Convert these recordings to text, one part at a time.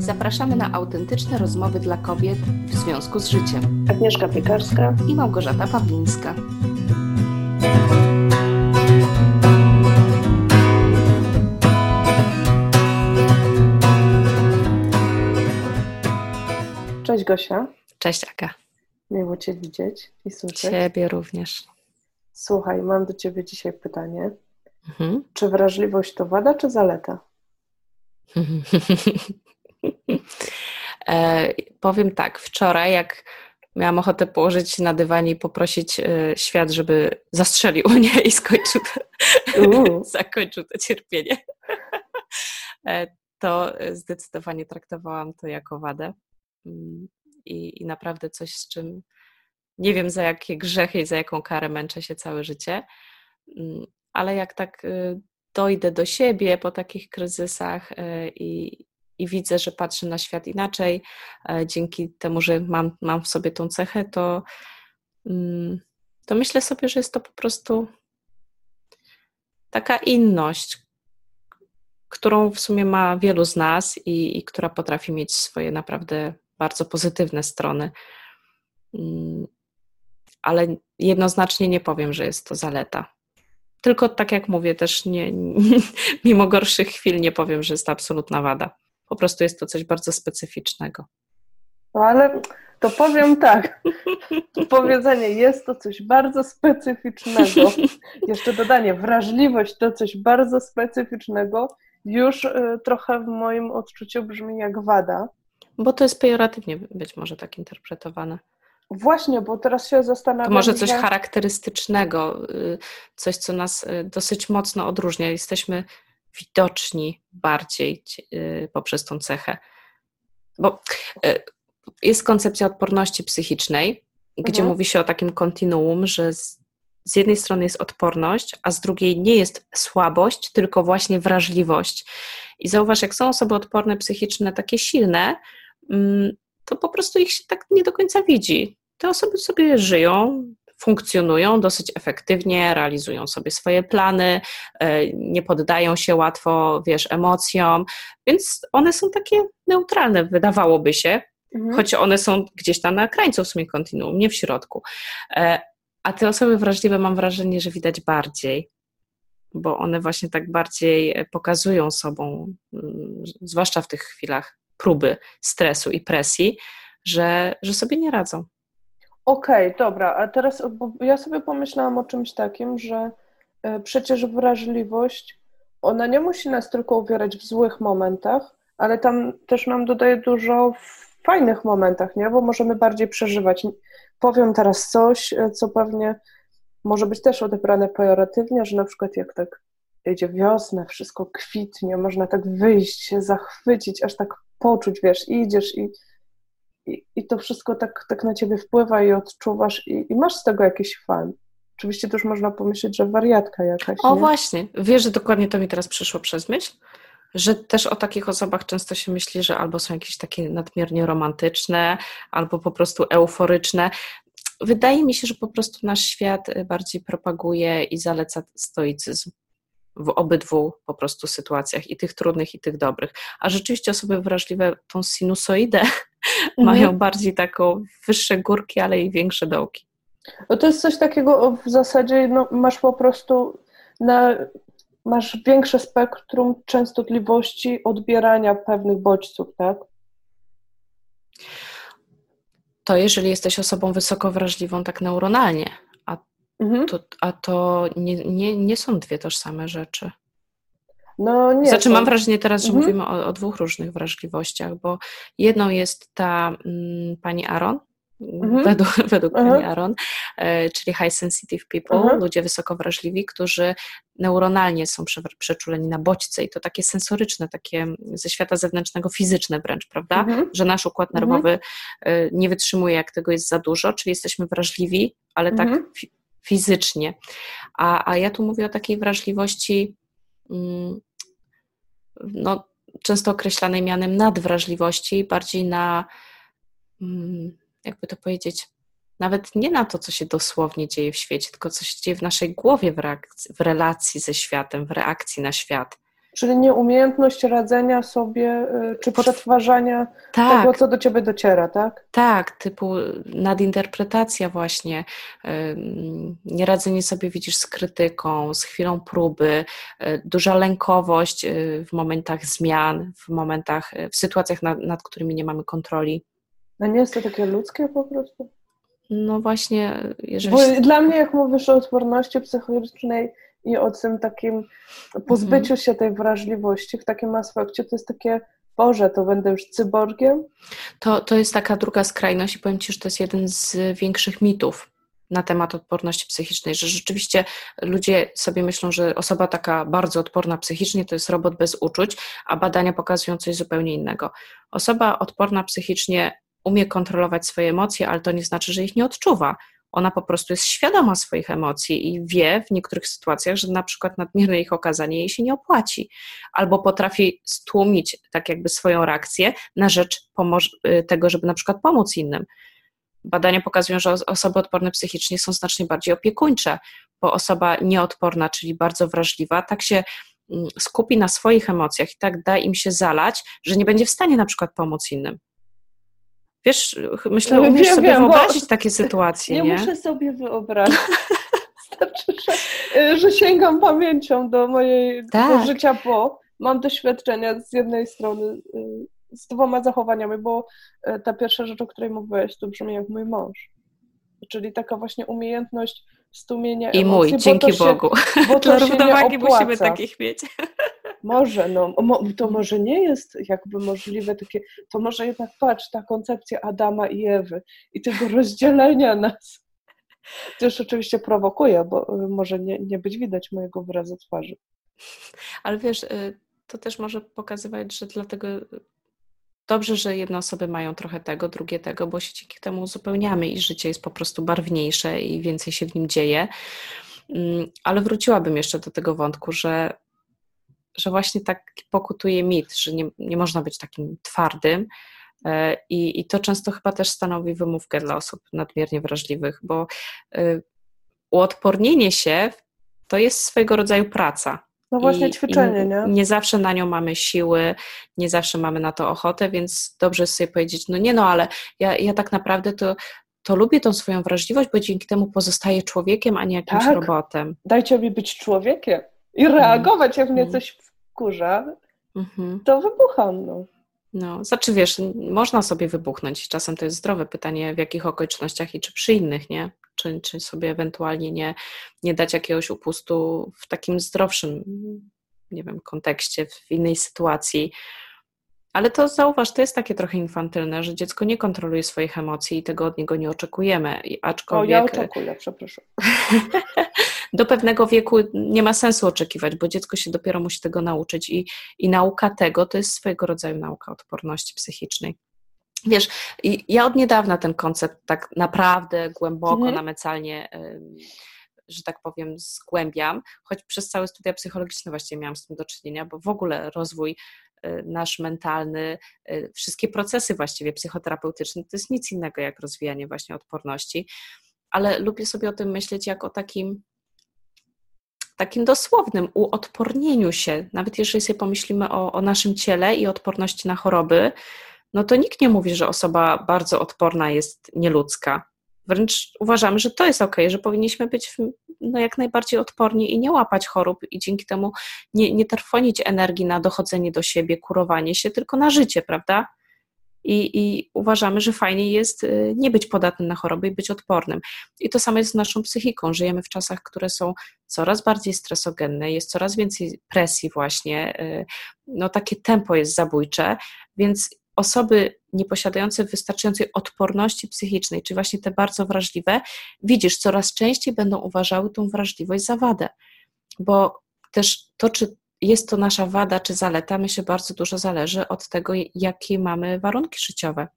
Zapraszamy na autentyczne rozmowy dla kobiet w związku z życiem. Agnieszka Piekarska i Małgorzata Pawlińska. Cześć Gosia. Cześć Aga. Miło Cię widzieć i słyszeć. Ciebie również. Słuchaj, mam do Ciebie dzisiaj pytanie. Mhm. Czy wrażliwość to wada czy zaleta? e, powiem tak, wczoraj jak miałam ochotę położyć się na dywanie i poprosić e, świat, żeby zastrzelił mnie i skończył, zakończył to cierpienie, e, to zdecydowanie traktowałam to jako wadę. Mm, I, I naprawdę coś, z czym nie wiem za jakie grzechy i za jaką karę męczę się całe życie, mm, ale jak tak y, dojdę do siebie po takich kryzysach y, i, i widzę, że patrzę na świat inaczej, e, dzięki temu, że mam, mam w sobie tą cechę, to, mm, to myślę sobie, że jest to po prostu taka inność, którą w sumie ma wielu z nas i, i która potrafi mieć swoje naprawdę bardzo pozytywne strony. Mm, ale jednoznacznie nie powiem, że jest to zaleta. Tylko tak jak mówię, też nie, mimo gorszych chwil nie powiem, że jest to absolutna wada. Po prostu jest to coś bardzo specyficznego. No ale to powiem tak. Powiedzenie jest to coś bardzo specyficznego. Jeszcze dodanie, wrażliwość to coś bardzo specyficznego już y, trochę w moim odczuciu brzmi jak wada. Bo to jest pejoratywnie być może tak interpretowane. Właśnie, bo teraz się zastanawiam. To może coś że... charakterystycznego, y, coś, co nas y, dosyć mocno odróżnia. Jesteśmy widoczni bardziej y, poprzez tą cechę. Bo jest koncepcja odporności psychicznej, gdzie mhm. mówi się o takim kontinuum, że z, z jednej strony jest odporność, a z drugiej nie jest słabość, tylko właśnie wrażliwość. I zauważ, jak są osoby odporne psychiczne, takie silne, mm, to po prostu ich się tak nie do końca widzi te osoby sobie żyją, funkcjonują dosyć efektywnie, realizują sobie swoje plany, e, nie poddają się łatwo, wiesz, emocjom, więc one są takie neutralne, wydawałoby się, mhm. choć one są gdzieś tam na krańcu w sumie kontinuum, nie w środku. E, a te osoby wrażliwe mam wrażenie, że widać bardziej, bo one właśnie tak bardziej pokazują sobą, mm, zwłaszcza w tych chwilach próby, stresu i presji, że, że sobie nie radzą. Okej, okay, dobra, a teraz ja sobie pomyślałam o czymś takim, że e, przecież wrażliwość, ona nie musi nas tylko uwierać w złych momentach, ale tam też nam dodaje dużo w fajnych momentach, nie? Bo możemy bardziej przeżywać. Powiem teraz coś, e, co pewnie może być też odebrane pejoratywnie, że na przykład jak tak idzie wiosna, wszystko kwitnie, można tak wyjść, się zachwycić, aż tak poczuć, wiesz, idziesz i i, i to wszystko tak, tak na ciebie wpływa i odczuwasz i, i masz z tego jakiś fan. Oczywiście też można pomyśleć, że wariatka jakaś. O nie? właśnie, wiesz, że dokładnie to mi teraz przyszło przez myśl, że też o takich osobach często się myśli, że albo są jakieś takie nadmiernie romantyczne, albo po prostu euforyczne. Wydaje mi się, że po prostu nasz świat bardziej propaguje i zaleca stoicyzm w obydwu po prostu sytuacjach, i tych trudnych, i tych dobrych. A rzeczywiście osoby wrażliwe tą sinusoidę mhm. mają bardziej taką wyższe górki, ale i większe dołki. No to jest coś takiego w zasadzie, no, masz po prostu na, masz większe spektrum częstotliwości odbierania pewnych bodźców, tak? To jeżeli jesteś osobą wysoko wrażliwą tak neuronalnie, a mhm. to, a to nie, nie, nie są dwie tożsame rzeczy. No nie. Znaczy, mam wrażenie teraz, że mhm. mówimy o, o, dwóch różnych wrażliwościach, bo jedną jest ta mm, pani Aaron, mhm. według, według mhm. pani Aaron, e, czyli high sensitive people, mhm. ludzie wysoko wrażliwi, którzy neuronalnie są prze, przeczuleni na bodźce i to takie sensoryczne, takie ze świata zewnętrznego, fizyczne wręcz, prawda? Mhm. Że nasz układ mhm. nerwowy e, nie wytrzymuje, jak tego jest za dużo, czyli jesteśmy wrażliwi, ale tak fizycznie. A, a ja tu mówię o takiej wrażliwości. Mm, no, często określanej mianem nadwrażliwości, bardziej na, mm, jakby to powiedzieć, nawet nie na to, co się dosłownie dzieje w świecie, tylko co się dzieje w naszej głowie w, reakcji, w relacji ze światem, w reakcji na świat. Czyli nieumiejętność radzenia sobie, y, czy przetwarzania tak. tego, co do ciebie dociera, tak? Tak, typu nadinterpretacja właśnie, nieradzenie sobie, widzisz, z krytyką, z chwilą próby, y, duża lękowość y, w momentach zmian, w momentach, w sytuacjach, nad, nad którymi nie mamy kontroli. A nie jest to takie ludzkie po prostu? No właśnie, jeżeli... Bo dla mnie, jak mówisz o odporności psychologicznej, i o tym takim pozbyciu mhm. się tej wrażliwości w takim aspekcie, to jest takie, Boże, to będę już cyborgiem? To, to jest taka druga skrajność i powiem Ci, że to jest jeden z większych mitów na temat odporności psychicznej, że rzeczywiście ludzie sobie myślą, że osoba taka bardzo odporna psychicznie to jest robot bez uczuć, a badania pokazują coś zupełnie innego. Osoba odporna psychicznie umie kontrolować swoje emocje, ale to nie znaczy, że ich nie odczuwa. Ona po prostu jest świadoma swoich emocji i wie w niektórych sytuacjach, że na przykład nadmierne ich okazanie jej się nie opłaci, albo potrafi stłumić tak jakby swoją reakcję na rzecz y, tego, żeby na przykład pomóc innym. Badania pokazują, że osoby odporne psychicznie są znacznie bardziej opiekuńcze, bo osoba nieodporna, czyli bardzo wrażliwa, tak się mm, skupi na swoich emocjach i tak da im się zalać, że nie będzie w stanie na przykład pomóc innym. Wiesz, myślę, umiesz wiem, sobie wiem, wyobrazić takie sytuacje, nie? Nie muszę sobie wyobrazić. Znaczy, że, że sięgam pamięcią do mojej tak. życia po. Mam doświadczenia z jednej strony y, z dwoma zachowaniami, bo y, ta pierwsza rzecz, o której mówiłeś, to brzmi jak mój mąż. Czyli taka właśnie umiejętność stumienia I emocji. Mój, dzięki się, Bogu. Bo to równowagi musimy takich mieć. Może, no, to może nie jest jakby możliwe takie, to może jednak patrz, ta koncepcja Adama i Ewy i tego rozdzielenia nas. To już oczywiście prowokuje, bo y, może nie, nie być widać mojego wyrazu twarzy. Ale wiesz, y, to też może pokazywać, że dlatego dobrze, że jedne osoby mają trochę tego, drugie tego, bo się dzięki temu uzupełniamy i życie jest po prostu barwniejsze i więcej się w nim dzieje. Mm, ale wróciłabym jeszcze do tego wątku, że że właśnie tak pokutuje mit, że nie, nie można być takim twardym. E, I, I to często chyba też stanowi wymówkę dla osób nadmiernie wrażliwych, bo e, uodpornienie się to jest swojego rodzaju praca. No właśnie I, ćwiczenie, nie? Nie zawsze na nią mamy siły, nie zawsze mamy na to ochotę, więc dobrze jest sobie powiedzieć, no nie no, ale ja, ja tak naprawdę to, to lubię tą swoją wrażliwość, bo dzięki temu pozostaję człowiekiem, a nie jakimś tak. robotem. Dajcie mi być człowiekiem i reagować, jak mnie coś wkurza, mhm. to wybucham. No. No, znaczy wiesz, można sobie wybuchnąć. Czasem to jest zdrowe pytanie, w jakich okolicznościach i czy przy innych, nie? Czy, czy sobie ewentualnie nie, nie dać jakiegoś upustu w takim zdrowszym, nie wiem, kontekście, w innej sytuacji. Ale to zauważ, to jest takie trochę infantylne, że dziecko nie kontroluje swoich emocji i tego od niego nie oczekujemy. Aczkolwiek... O, ja oczekuję, przepraszam. do pewnego wieku nie ma sensu oczekiwać, bo dziecko się dopiero musi tego nauczyć i, i nauka tego to jest swojego rodzaju nauka odporności psychicznej. Wiesz, ja od niedawna ten koncept tak naprawdę głęboko, mhm. namacalnie że tak powiem, zgłębiam, choć przez całe studia psychologiczne właściwie miałam z tym do czynienia, bo w ogóle rozwój nasz mentalny, y, wszystkie procesy właściwie psychoterapeutyczne. To jest nic innego jak rozwijanie właśnie odporności, ale lubię sobie o tym myśleć jak o takim takim dosłownym uodpornieniu się, nawet jeżeli sobie pomyślimy o, o naszym ciele i odporności na choroby, no to nikt nie mówi, że osoba bardzo odporna jest nieludzka. Wręcz uważamy, że to jest ok, że powinniśmy być no, jak najbardziej odporni i nie łapać chorób i dzięki temu nie, nie trwonić energii na dochodzenie do siebie, kurowanie się, tylko na życie, prawda? I, I, uważamy, że fajniej jest y, nie być podatnym na choroby i być odpornym. I to samo jest z naszą psychiką. Żyjemy w czasach, które są coraz bardziej stresogenne, jest coraz więcej presji, właśnie. Y, no, takie tempo jest zabójcze, więc osoby nieposiadające wystarczającej odporności psychicznej, czy właśnie te bardzo wrażliwe, widzisz, coraz częściej będą uważały tą wrażliwość za wadę. Bo też to, czy jest to nasza wada czy zaleta, myślę, bardzo dużo zależy od tego, jakie mamy warunki życiowe.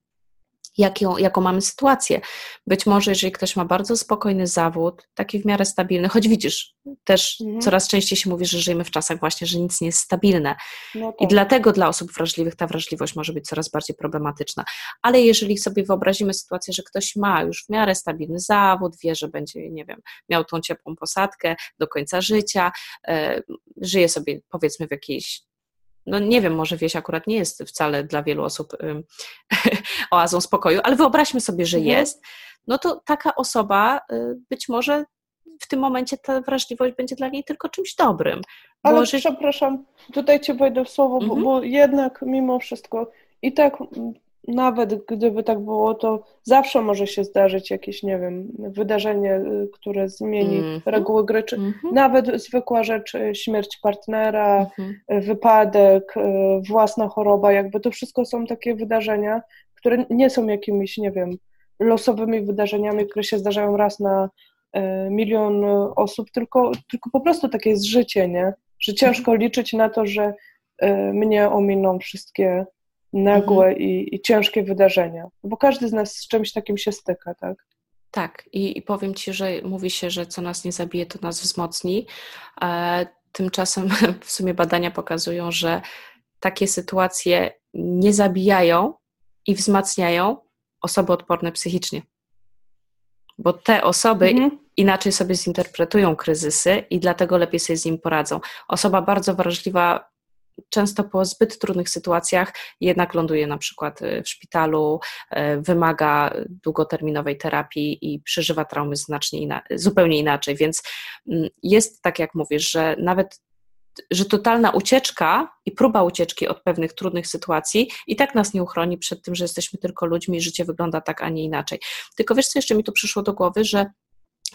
Jaką, jaką mamy sytuację. Być może, jeżeli ktoś ma bardzo spokojny zawód, taki w miarę stabilny, choć widzisz, też mhm. coraz częściej się mówi, że żyjemy w czasach właśnie, że nic nie jest stabilne. No tak. I dlatego dla osób wrażliwych ta wrażliwość może być coraz bardziej problematyczna. Ale jeżeli sobie wyobrazimy sytuację, że ktoś ma już w miarę stabilny zawód, wie, że będzie, nie wiem, miał tą ciepłą posadkę do końca życia, e, żyje sobie powiedzmy w jakiejś no nie wiem, może wieś akurat nie jest wcale dla wielu osób oazą spokoju, ale wyobraźmy sobie, że mhm. jest, no to taka osoba y, być może w tym momencie ta wrażliwość będzie dla niej tylko czymś dobrym. Ale że... przepraszam, tutaj Cię wejdę w słowo, mhm. bo, bo jednak mimo wszystko i tak nawet gdyby tak było, to zawsze może się zdarzyć jakieś, nie wiem, wydarzenie, y, które zmieni mm -hmm. reguły gry, czy mm -hmm. nawet zwykła rzecz, y, śmierć partnera, mm -hmm. wypadek, własna choroba, jakby to wszystko są takie wydarzenia, które nie są jakimiś, nie wiem, losowymi wydarzeniami, które się zdarzają raz na milion osób, tylko, tylko po prostu takie jest życie, nie? Że ciężko mhm. liczyć na to, że mnie ominą wszystkie nagłe mhm. i, i, ciężkie wydarzenia, bo każdy z nas z czymś takim się styka, tak? Tak, I, i powiem Ci, że mówi się, że co nas nie zabije, to nas wzmocni. E, tymczasem w sumie badania pokazują, że takie sytuacje nie zabijają i wzmacniają osoby odporne psychicznie. Bo te osoby mhm. inaczej sobie zinterpretują kryzysy i dlatego lepiej sobie z nim poradzą. Osoba bardzo wrażliwa często po zbyt trudnych sytuacjach jednak ląduje na przykład y, w szpitalu, y, wymaga długoterminowej terapii i przeżywa traumy znacznie ina zupełnie inaczej. Więc mm, jest tak, jak mówisz, że nawet że totalna ucieczka i próba ucieczki od pewnych trudnych sytuacji i tak nas nie uchroni przed tym, że jesteśmy tylko ludźmi i życie wygląda tak, a nie inaczej. Tylko wiesz, co jeszcze mi tu przyszło do głowy, że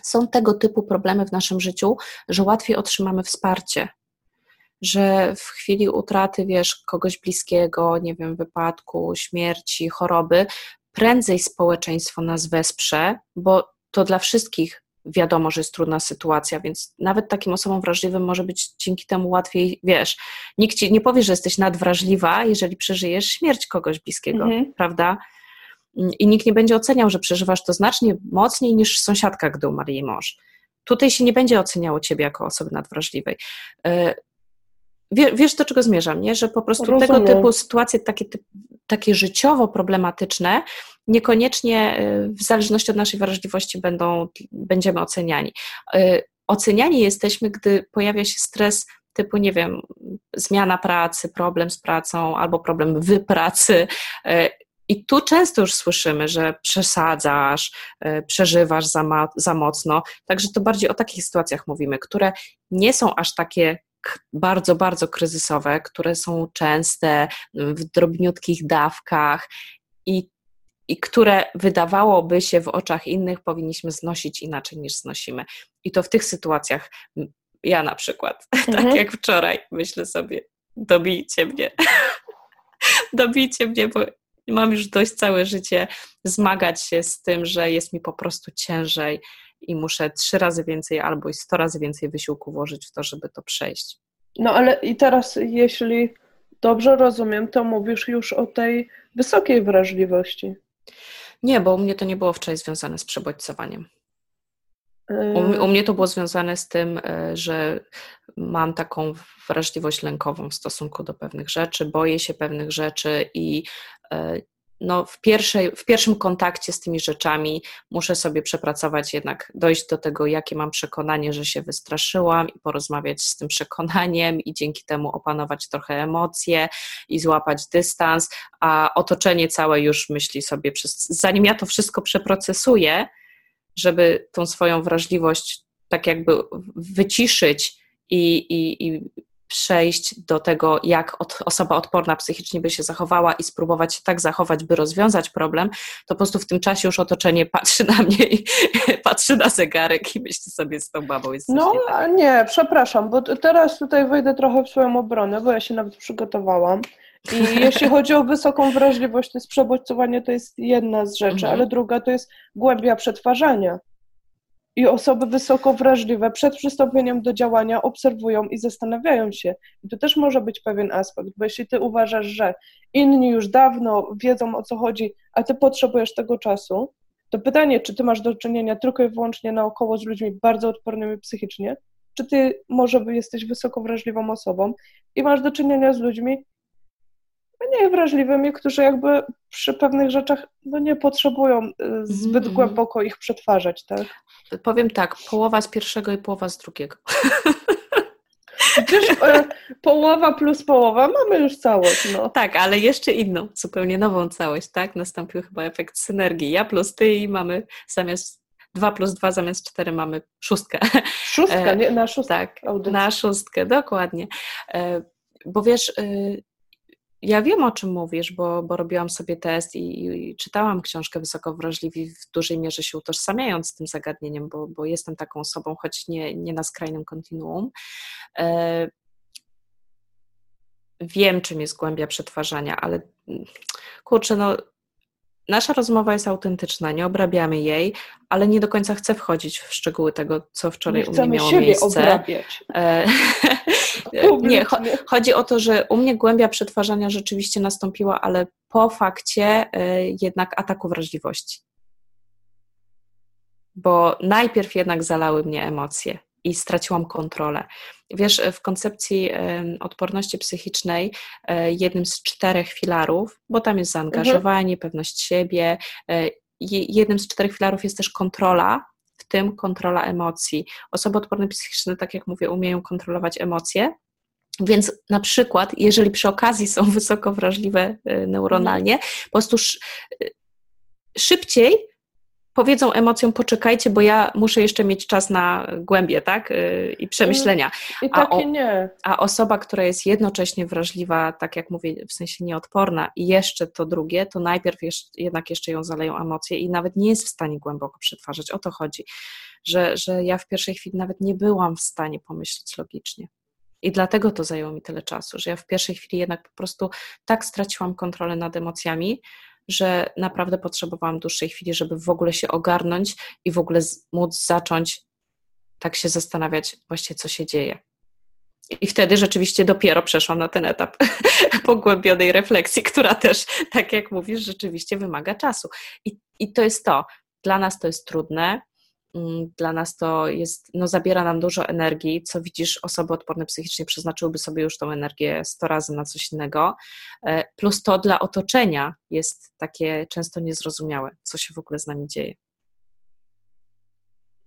są tego typu problemy w naszym życiu, że łatwiej otrzymamy wsparcie że w chwili utraty, wiesz, kogoś bliskiego, nie wiem, wypadku, śmierci, choroby, prędzej społeczeństwo nas wesprze, bo to dla wszystkich wiadomo, że jest trudna sytuacja, więc nawet takim osobom wrażliwym może być dzięki temu łatwiej, wiesz, nikt ci nie powie, że jesteś nadwrażliwa, jeżeli przeżyjesz śmierć kogoś bliskiego, mhm. prawda? I nikt nie będzie oceniał, że przeżywasz to znacznie mocniej niż sąsiadka, gdy umarł jej mąż. Tutaj się nie będzie oceniało ciebie jako osoby nadwrażliwej. Wiesz, do czego zmierzam, nie? że po prostu Rozumiem. tego typu sytuacje takie, takie życiowo problematyczne niekoniecznie y, w zależności od naszej wrażliwości będą, będziemy oceniani. Y, oceniani jesteśmy, gdy pojawia się stres typu, nie wiem, zmiana pracy, problem z pracą albo problem w pracy. Y, I tu często już słyszymy, że przesadzasz, przeżywasz za, ma, za mocno. Także to bardziej o takich sytuacjach mówimy, które nie są aż takie bardzo, bardzo kryzysowe, które są częste w drobniutkich dawkach i, i które wydawałoby się w oczach innych powinniśmy znosić inaczej niż znosimy. I to w tych sytuacjach ja na przykład, tak mhm. tak jak wczoraj, myślę sobie, dobijcie mnie. dobijcie mnie, bo mam już dość całe życie zmagać się z tym, że jest mi po prostu ciężej i muszę trzy razy więcej albo i sto razy więcej wysiłku włożyć w to, żeby to przejść. No ale i teraz, jeśli dobrze rozumiem, to mówisz już o tej wysokiej wrażliwości. Nie, bo u mnie to nie było wczoraj związane z przebodźcowaniem. U, u, mnie to było związane z tym, e, że mam taką wrażliwość lękową w stosunku do pewnych rzeczy, boję się pewnych rzeczy i e, no, w, pierwszej, w pierwszym kontakcie z tymi rzeczami muszę sobie przepracować, jednak dojść do tego, jakie mam przekonanie, że się wystraszyłam, i porozmawiać z tym przekonaniem, i dzięki temu opanować trochę emocje i złapać dystans, a otoczenie całe już myśli sobie, przez, zanim ja to wszystko przeprocesuję, żeby tą swoją wrażliwość tak jakby wyciszyć i, i, i przejść do tego, jak od, osoba odporna psychicznie by się zachowała i spróbować się tak zachować, by rozwiązać problem, to po prostu w tym czasie już otoczenie patrzy na mnie i patrzy na zegarek i myśli sobie z tą babą jest No nie, tak. nie, przepraszam, bo teraz tutaj wejdę trochę w swoją obronę, bo ja się nawet przygotowałam. I jeśli chodzi o wysoką wrażliwość, to jest przebodźcowanie, to jest jedna z rzeczy, mhm. ale druga to jest głębia przetwarzania. I osoby wysoko wrażliwe przed przystąpieniem do działania obserwują i zastanawiają się. I tu też może być pewien aspekt, bo jeśli ty uważasz, że inni już dawno wiedzą o co chodzi, a ty potrzebujesz tego czasu, to pytanie, czy ty masz do czynienia tylko i wyłącznie naokoło z ludźmi bardzo odpornymi psychicznie, czy ty może jesteś wysoko wrażliwą osobą i masz do czynienia z ludźmi mniej wrażliwymi, którzy jakby przy pewnych rzeczach no nie potrzebują y, zbyt mm. głęboko ich przetwarzać, tak? Powiem tak, połowa z pierwszego i połowa z drugiego. Przecież e, połowa plus połowa, mamy już całość. No. Tak, ale jeszcze inną, zupełnie nową całość, tak? Nastąpił chyba efekt synergii. Ja plus ty i mamy zamiast 2 plus 2 zamiast 4 mamy szóstkę. Szóstka, nie? Na szóstkę. Tak, audycji. na szóstkę, dokładnie. E, bo wiesz, y, ja wiem, o czym mówisz, bo, bo robiłam sobie test i, i, czytałam książkę Wysoko Wrażliwi, w dużej mierze się utożsamiając z tym zagadnieniem, bo, bo jestem taką osobą, choć nie, nie na skrajnym kontinuum. E, wiem, czym jest głębia przetwarzania, ale kurczę, no nasza rozmowa jest autentyczna, nie obrabiamy jej, ale nie do końca chcę wchodzić w szczegóły tego, co wczoraj u mnie miało siebie miejsce. Obrabiać. E, nie, chodzi o to, że u mnie głębia przetwarzania rzeczywiście nastąpiła, ale po fakcie e, jednak ataku wrażliwości. Bo najpierw jednak zalały mnie emocje i straciłam kontrolę. Wiesz, w koncepcji odporności psychicznej e, jednym z czterech filarów, bo tam jest zaangażowanie, mhm. pewność siebie, e, jednym z czterech filarów jest też kontrola, w tym kontrola emocji. Osoby odporne psychiczne, tak jak mówię, umieją kontrolować emocje, więc na przykład, jeżeli przy okazji są wysoko wrażliwe e, neuronalnie, po prostu szybciej powiedzą emocjom, poczekajcie, bo ja muszę jeszcze mieć czas na głębie, tak? Y, I przemyślenia. I takie a, o, nie. a osoba, która jest jednocześnie wrażliwa, tak jak mówię, w sensie nieodporna i jeszcze to drugie, to najpierw jeszcze, jednak jeszcze ją zaleją emocje i nawet nie jest w stanie głęboko przetwarzać. O to chodzi, że, że ja w pierwszej chwili nawet nie byłam w stanie pomyśleć logicznie. I dlatego to zajęło mi tyle czasu, że ja w pierwszej chwili jednak po prostu tak straciłam kontrolę nad emocjami, że naprawdę potrzebowałam dłuższej chwili, żeby w ogóle się ogarnąć i w ogóle móc zacząć tak się zastanawiać właściwie, co się dzieje. I wtedy rzeczywiście dopiero przeszłam na ten etap pogłębionej refleksji, która też, tak jak mówisz, rzeczywiście wymaga czasu. I, I to jest to. Dla nas to jest trudne, dla nas to jest, no zabiera nam dużo energii, co widzisz, osoby odporne psychicznie przeznaczyłyby sobie już tą energię 100 razy na coś innego, e, plus to dla otoczenia jest takie często niezrozumiałe, co się w ogóle z nami dzieje.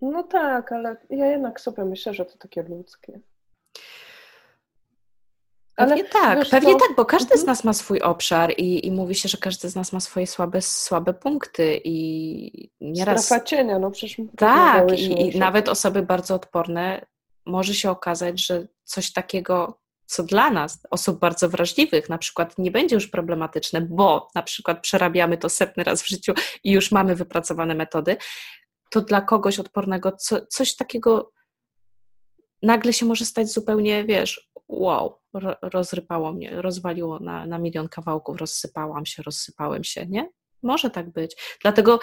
No tak, ale ja jednak sobie myślę, że to takie ludzkie. Pewnie tak, pewnie tak, bo każdy z mhm. nas ma swój obszar i, i mówi się, że każdy z nas ma swoje słabe, słabe punkty i nieraz... Strefa cienia, no przecież... Tak, i, i nawet osoby bardzo odporne może się okazać, że coś takiego, co dla nas, osób bardzo wrażliwych, na przykład nie będzie już problematyczne, bo na przykład przerabiamy to setny raz w życiu i już mamy wypracowane metody, to dla kogoś odpornego co, coś takiego nagle się może stać zupełnie, wiesz, wow, rozrypało mnie, rozwaliło na, na milion kawałków, rozsypałam się, rozsypałem się, nie? Może tak być. Dlatego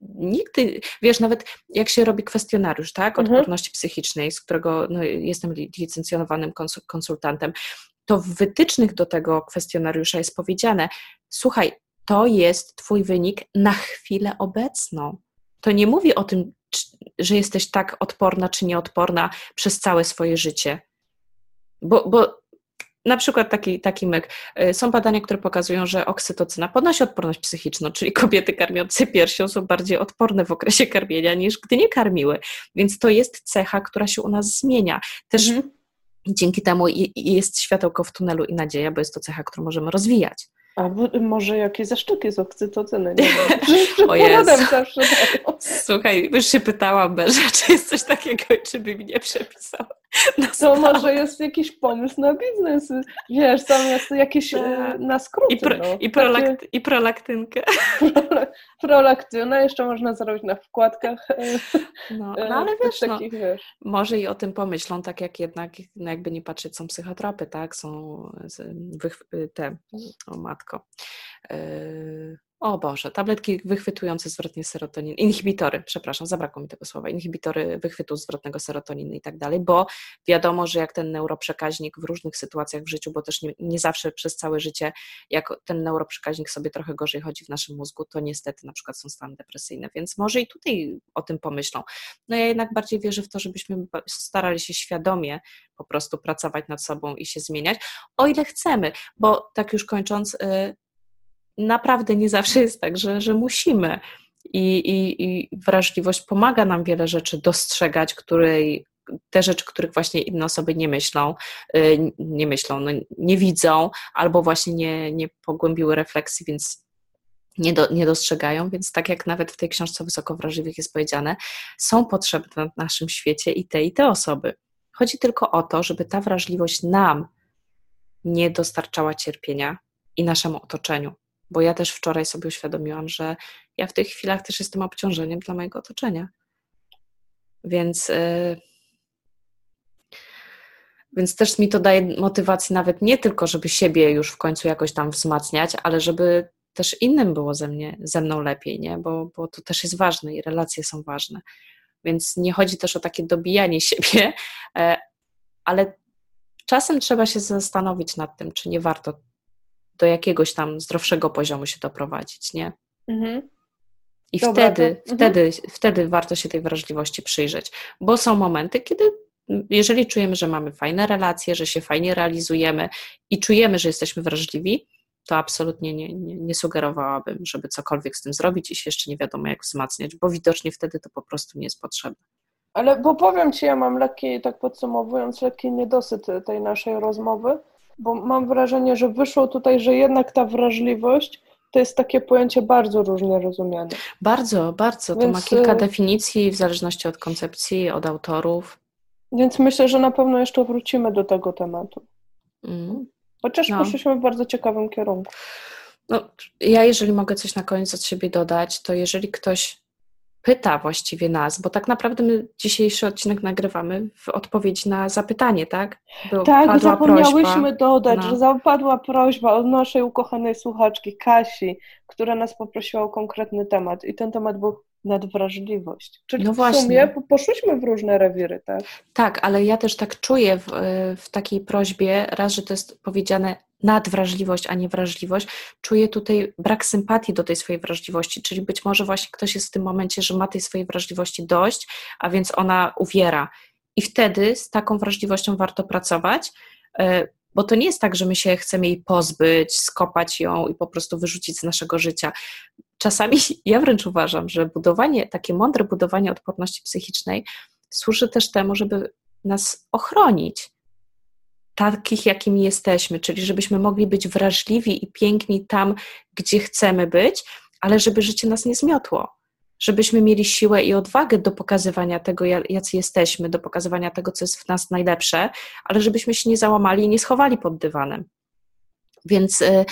nigdy, wiesz, nawet jak się robi kwestionariusz, tak, mhm. odporności mhm. psychicznej, z którego no, jestem licencjonowanym konsultantem, to w wytycznych do tego kwestionariusza jest powiedziane: Słuchaj, to jest Twój wynik na chwilę obecną. To nie mówi o tym, że jesteś tak odporna czy nieodporna przez całe swoje życie. Bo, bo na przykład taki, taki myk. Y, są badania, które pokazują, że oksytocyna podnosi odporność psychiczną, czyli kobiety karmiące piersią są bardziej odporne w okresie karmienia niż gdy nie karmiły. Więc to jest cecha, która się u nas zmienia. Też mhm. dzięki temu jest światełko w tunelu i nadzieja, bo jest to cecha, którą możemy rozwijać. A może jakieś zaszczyki z oksytocyny, nie wiem. o Jezu. zawsze Słuchaj, już się pytałam Berze, czy jest coś takiego, czy by mi nie przepisała. To może jest jakiś pomysł na biznes, wiesz, tam jest jakieś tak. na skróty. I, pro, no. i, prolakt, Takie... i prolaktynkę. prolaktynę jeszcze można zrobić na wkładkach. No, no ale wiesz, no, takich, no, wiesz, może i o tym pomyślą, tak jak jednak, no jakby nie patrzeć, są psychotropy, tak, są te, o matko, o Boże, tabletki wychwytujące zwrotnie serotonin, inhibitory, przepraszam, zabrakło mi tego słowa, inhibitory wychwytu zwrotnego serotoniny i tak dalej, bo wiadomo, że jak ten neuroprzekaźnik w różnych sytuacjach w życiu, bo też nie, nie zawsze przez całe życie, jak ten neuroprzekaźnik sobie trochę gorzej chodzi w naszym mózgu, to niestety na przykład są stany depresyjne, więc może i tutaj o tym pomyślą. No ja jednak bardziej wierzę w to, żebyśmy starali się świadomie po prostu pracować nad sobą i się zmieniać, o ile chcemy, bo tak już kończąc, y, naprawdę nie zawsze jest tak, że, że musimy. I, i, I wrażliwość pomaga nam wiele rzeczy dostrzegać, której, te rzeczy, których właśnie inne osoby nie myślą, y, nie myślą, no, nie widzą, albo właśnie nie, nie pogłębiły refleksji, więc nie, do, nie dostrzegają, więc tak jak nawet w tej książce Wysoko Wrażliwych jest powiedziane, są potrzebne w naszym świecie i te, i te osoby. Chodzi tylko o to, żeby ta wrażliwość nam nie dostarczała cierpienia i naszemu otoczeniu bo ja też wczoraj sobie uświadomiłam, że ja w tych chwilach też jestem obciążeniem dla mojego otoczenia. Więc, yy, więc też mi to daje motywację nawet nie tylko, żeby siebie już w końcu jakoś tam wzmacniać, ale żeby też innym było ze, mnie, ze mną lepiej, nie? Bo, bo to też jest ważne i relacje są ważne. Więc nie chodzi też o takie dobijanie siebie, e, ale czasem trzeba się zastanowić nad tym, czy nie warto do jakiegoś tam zdrowszego poziomu się doprowadzić, nie? Mhm. I Dobra, wtedy, to... Mhm. wtedy, mhm. wtedy warto się tej wrażliwości przyjrzeć, bo są momenty, kiedy jeżeli czujemy, że mamy fajne relacje, że się fajnie realizujemy i czujemy, że jesteśmy wrażliwi, to absolutnie nie, nie, nie, sugerowałabym, żeby cokolwiek z tym zrobić i się jeszcze nie wiadomo jak wzmacniać, bo widocznie wtedy to po prostu nie jest potrzebne. Ale bo powiem Ci, ja mam lekki, tak podsumowując, lekki niedosyt tej naszej rozmowy, bo mam wrażenie, że wyszło tutaj, że jednak ta wrażliwość to jest takie pojęcie bardzo różnie rozumiane. Bardzo, bardzo. Więc, to ma kilka y, definicji w zależności od koncepcji, od autorów. Więc myślę, że na pewno jeszcze wrócimy do tego tematu. Mm. Chociaż no. poszliśmy w bardzo ciekawym kierunku. No, ja, jeżeli mogę coś na koniec od siebie dodać, to jeżeli ktoś pyta właściwie nas, bo tak naprawdę my dzisiejszy odcinek nagrywamy w odpowiedź na zapytanie, tak? Tak, zapomniałyśmy dodać, na... że zapadła prośba od naszej ukochanej słuchaczki Kasi, która nas poprosiła o konkretny temat i ten temat był nadwrażliwość. Czyli no w sumie poszłyśmy w różne rewiry, tak? Tak, ale ja też tak czuję w, w takiej prośbie, raz, że to jest powiedziane nadwrażliwość, a nie wrażliwość, czuję tutaj brak sympatii do tej swojej wrażliwości, czyli być może właśnie ktoś jest w tym momencie, że ma tej swojej wrażliwości dość, a więc ona uwiera. I wtedy z taką wrażliwością warto pracować, e, bo to nie jest tak, że my się chcemy jej pozbyć, skopać ją i po prostu wyrzucić z naszego życia. Czasami ja wręcz uważam, że budowanie, takie mądre budowanie odporności psychicznej służy też temu, żeby nas ochronić takich, jakimi jesteśmy, czyli żebyśmy mogli być wrażliwi i piękni tam, gdzie chcemy być, ale żeby życie nas nie zmiotło. Żebyśmy mieli siłę i odwagę do pokazywania tego, jacy jesteśmy, do pokazywania tego, co jest w nas najlepsze, ale żebyśmy się nie załamali i nie schowali pod dywanem. Więc y,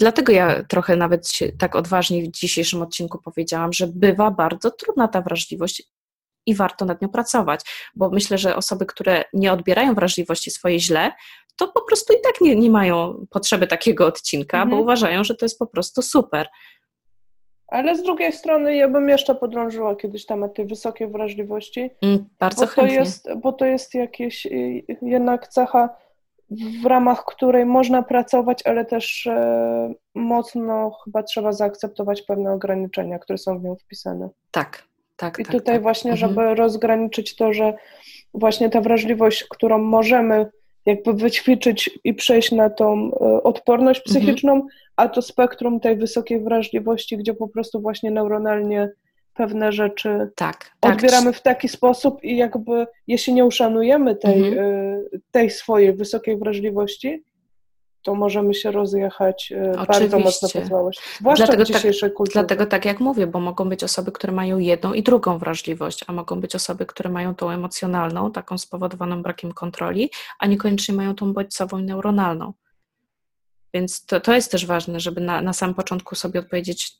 dlatego ja trochę nawet tak odważnie w dzisiejszym odcinku powiedziałam, że bywa bardzo trudna ta wrażliwość i warto nad nią pracować, bo myślę, że osoby, które nie odbierają wrażliwości swojej źle, to po prostu i tak nie, nie mają potrzeby takiego odcinka, mhm. bo uważają, że to jest po prostu super. Ale z drugiej strony ja bym jeszcze podrążyła kiedyś temat tej wysokiej wrażliwości. Mm, bardzo bo chętnie. To jest, bo to jest jakieś y, jednak cecha, w ramach której można pracować, ale też e, mocno chyba trzeba zaakceptować pewne ograniczenia, które są w nią wpisane. Tak, tak. I tak, tutaj tak. właśnie, mhm. żeby rozgraniczyć to, że właśnie ta wrażliwość, którą możemy jakby wyćwiczyć i przejść na tą e, odporność mhm. psychiczną, mhm. a to spektrum tej wysokiej wrażliwości, gdzie po prostu właśnie neuronalnie pewne rzeczy tak, tak. odbieramy w taki sposób i jakby jeśli nie uszanujemy tej, mhm. E, tej swojej wysokiej wrażliwości, to możemy się rozjechać Oczywiście. bardzo mocno po. Zwłaszcza dlatego w tak- dzisiejszej tak, kulturze. Dlatego tak jak mówię, bo mogą być osoby, które mają jedną i drugą wrażliwość, a mogą być osoby, które mają tą emocjonalną, taką spowodowaną brakiem kontroli, a niekoniecznie mają tą bodźcową i neuronalną. Więc to, to jest też ważne, żeby na, na samym początku sobie odpowiedzieć,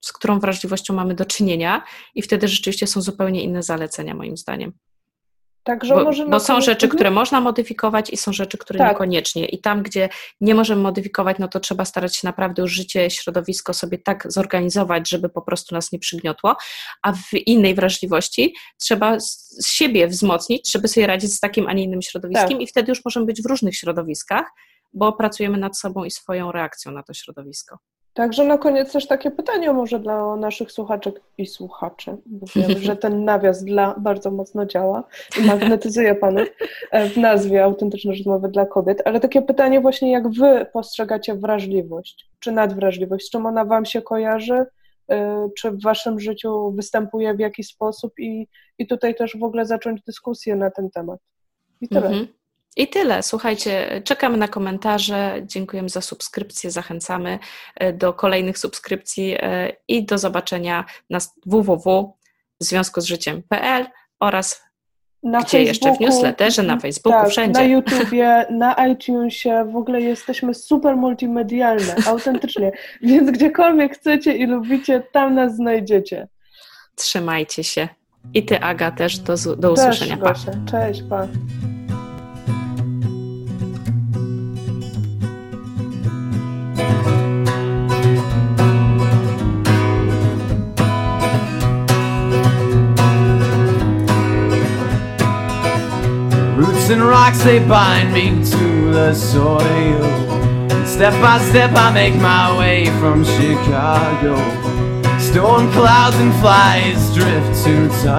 z którą wrażliwością mamy do czynienia i wtedy rzeczywiście są zupełnie inne zalecenia moim zdaniem. Także Bo, bo są rzeczy, które można modyfikować i są rzeczy, które Tak. niekoniecznie. I tam, gdzie nie możemy modyfikować, no to trzeba starać się naprawdę już życie, środowisko sobie tak zorganizować, żeby po prostu nas nie przygniotło, a w innej wrażliwości trzeba siebie wzmocnić, żeby sobie radzić z takim, a nie innym środowiskiem Tak. i wtedy już możemy być w różnych środowiskach, bo pracujemy nad sobą i swoją reakcją na to środowisko. Także na koniec też takie pytanie może dla naszych słuchaczek i słuchaczy, bo wiem, że ten nawias dla bardzo mocno działa i magnetyzuje panów e, w nazwie Autentyczne Rozmowy dla Kobiet, ale takie pytanie właśnie, jak wy postrzegacie wrażliwość, czy nadwrażliwość, z czym ona wam się kojarzy, e, czy w waszym życiu występuje w jakiś sposób i, i tutaj też w ogóle zacząć dyskusję na ten temat. I tyle. Mhm. I tyle. Słuchajcie, czekamy na komentarze. Dziękujemy za subskrypcję. Zachęcamy e, do kolejnych subskrypcji e, i do zobaczenia na www.związkozżyciem.pl oraz Na gdzie jeszcze w newsletterze, na Facebooku, tak, wszędzie. Na YouTubie, na iTunesie, w ogóle jesteśmy super multimedialne, autentycznie. Więc gdziekolwiek chcecie i lubicie, tam nas znajdziecie. Trzymajcie się. I ty, Aga, też do, do Też, usłyszenia. Pa. Gosia. Cześć, pa. And rocks they bind me to the soil. And step by step I make my way from Chicago. Storm clouds and flies drift to touch.